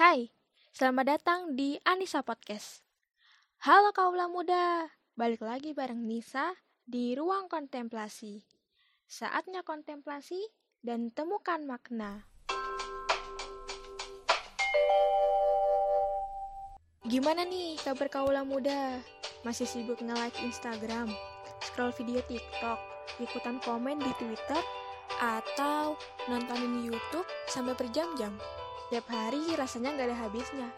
Hai, selamat datang di Anissa Podcast. Halo kaula muda, balik lagi bareng Nisa di ruang kontemplasi. Saatnya kontemplasi dan temukan makna. Gimana nih kabar kaula muda? Masih sibuk nge-like Instagram, scroll video TikTok, ikutan komen di Twitter, atau nontonin YouTube sampai berjam-jam? Tiap hari rasanya nggak ada habisnya.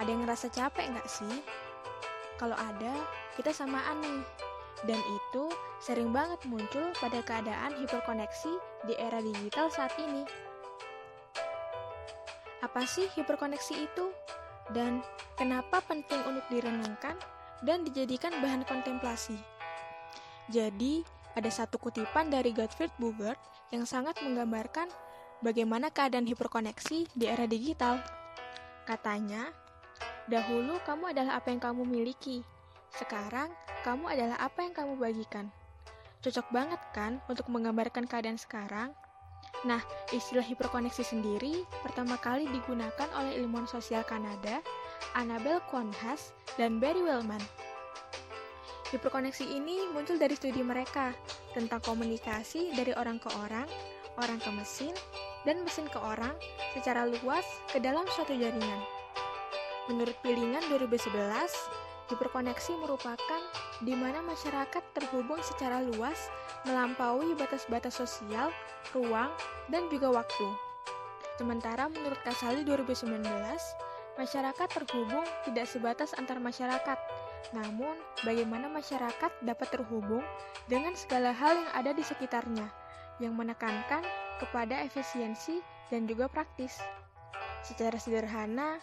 Ada yang ngerasa capek nggak sih? Kalau ada, kita samaan nih. Dan itu sering banget muncul pada keadaan hiperkoneksi di era digital saat ini. Apa sih hiperkoneksi itu? Dan kenapa penting untuk direnungkan dan dijadikan bahan kontemplasi? Jadi, ada satu kutipan dari Gottfried Bugert yang sangat menggambarkan bagaimana keadaan hiperkoneksi di era digital. Katanya, dahulu kamu adalah apa yang kamu miliki, sekarang kamu adalah apa yang kamu bagikan. Cocok banget kan untuk menggambarkan keadaan sekarang? Nah, istilah hiperkoneksi sendiri pertama kali digunakan oleh ilmuwan sosial Kanada, Annabel Konhas dan Barry Wellman. Hiperkoneksi ini muncul dari studi mereka tentang komunikasi dari orang ke orang, orang ke mesin, dan mesin ke orang secara luas ke dalam suatu jaringan. Menurut pilingan 2011, hiperkoneksi merupakan di mana masyarakat terhubung secara luas melampaui batas-batas sosial, ruang, dan juga waktu. Sementara menurut Kasali 2019, masyarakat terhubung tidak sebatas antar masyarakat, namun bagaimana masyarakat dapat terhubung dengan segala hal yang ada di sekitarnya, yang menekankan kepada efisiensi dan juga praktis. Secara sederhana,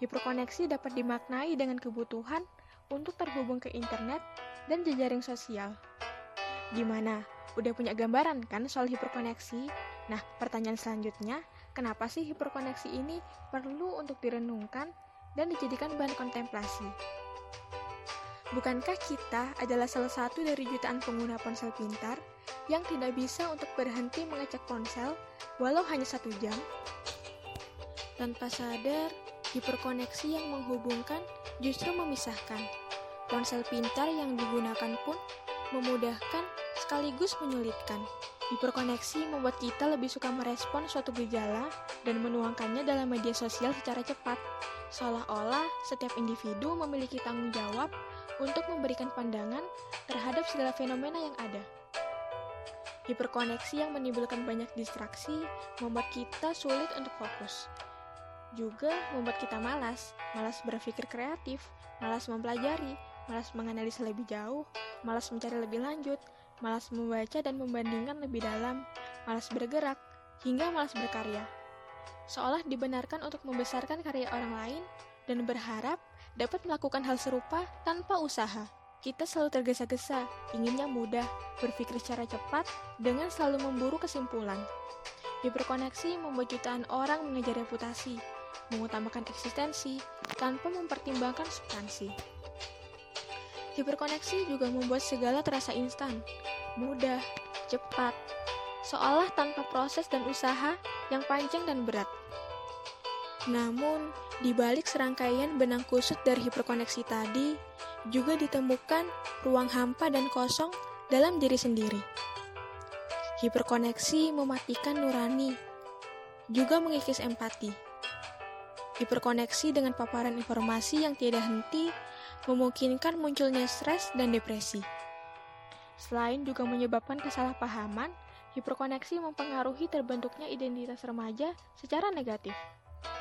hiperkoneksi dapat dimaknai dengan kebutuhan untuk terhubung ke internet dan jejaring sosial. Gimana? Udah punya gambaran kan soal hiperkoneksi? Nah, pertanyaan selanjutnya, kenapa sih hiperkoneksi ini perlu untuk direnungkan dan dijadikan bahan kontemplasi? Bukankah kita adalah salah satu dari jutaan pengguna ponsel pintar yang tidak bisa untuk berhenti mengecek ponsel walau hanya satu jam. Tanpa sadar, hiperkoneksi yang menghubungkan justru memisahkan. Ponsel pintar yang digunakan pun memudahkan sekaligus menyulitkan. Hiperkoneksi membuat kita lebih suka merespon suatu gejala dan menuangkannya dalam media sosial secara cepat, seolah-olah setiap individu memiliki tanggung jawab untuk memberikan pandangan terhadap segala fenomena yang ada. Hiperkoneksi yang menimbulkan banyak distraksi membuat kita sulit untuk fokus. Juga membuat kita malas, malas berpikir kreatif, malas mempelajari, malas menganalisa lebih jauh, malas mencari lebih lanjut, malas membaca dan membandingkan lebih dalam, malas bergerak, hingga malas berkarya. Seolah dibenarkan untuk membesarkan karya orang lain dan berharap dapat melakukan hal serupa tanpa usaha. Kita selalu tergesa-gesa, inginnya mudah, berpikir secara cepat, dengan selalu memburu kesimpulan. Hiperkoneksi membuat jutaan orang mengejar reputasi, mengutamakan eksistensi, tanpa mempertimbangkan substansi. Hiperkoneksi juga membuat segala terasa instan, mudah, cepat, seolah tanpa proses dan usaha yang panjang dan berat. Namun, di balik serangkaian benang kusut dari hiperkoneksi tadi, juga ditemukan ruang hampa dan kosong dalam diri sendiri. Hiperkoneksi mematikan nurani, juga mengikis empati. Hiperkoneksi dengan paparan informasi yang tiada henti memungkinkan munculnya stres dan depresi. Selain juga menyebabkan kesalahpahaman, hiperkoneksi mempengaruhi terbentuknya identitas remaja secara negatif,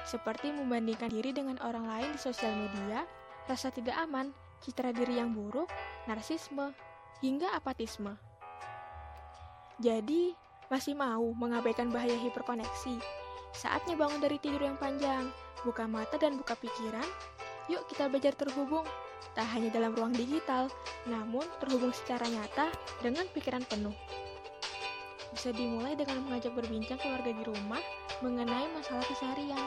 seperti membandingkan diri dengan orang lain di sosial media, rasa tidak aman, citra diri yang buruk, narsisme, hingga apatisme. Jadi, masih mau mengabaikan bahaya hiperkoneksi? Saatnya bangun dari tidur yang panjang, buka mata dan buka pikiran. Yuk kita belajar terhubung, tak hanya dalam ruang digital, namun terhubung secara nyata dengan pikiran penuh. Bisa dimulai dengan mengajak berbincang keluarga di rumah mengenai masalah keseharian,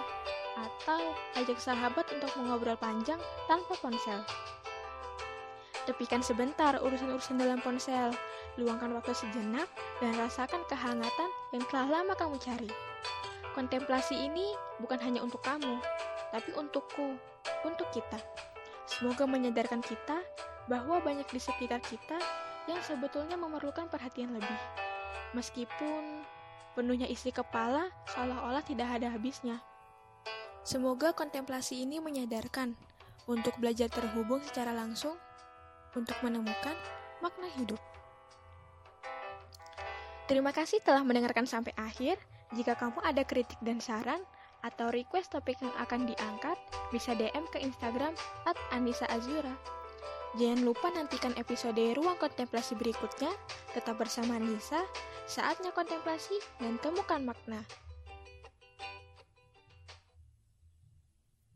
atau ajak sahabat untuk mengobrol panjang tanpa ponsel. Tepikan sebentar urusan-urusan dalam ponsel, luangkan waktu sejenak, dan rasakan kehangatan yang telah lama kamu cari. Kontemplasi ini bukan hanya untuk kamu, tapi untukku, untuk kita. Semoga menyadarkan kita bahwa banyak di sekitar kita yang sebetulnya memerlukan perhatian lebih. Meskipun penuhnya isi kepala seolah-olah tidak ada habisnya. Semoga kontemplasi ini menyadarkan untuk belajar terhubung secara langsung untuk menemukan makna hidup. Terima kasih telah mendengarkan sampai akhir. Jika kamu ada kritik dan saran atau request topik yang akan diangkat, bisa DM ke Instagram at Anissa Azura. Jangan lupa nantikan episode Ruang Kontemplasi berikutnya. Tetap bersama Nisa, saatnya kontemplasi dan temukan makna.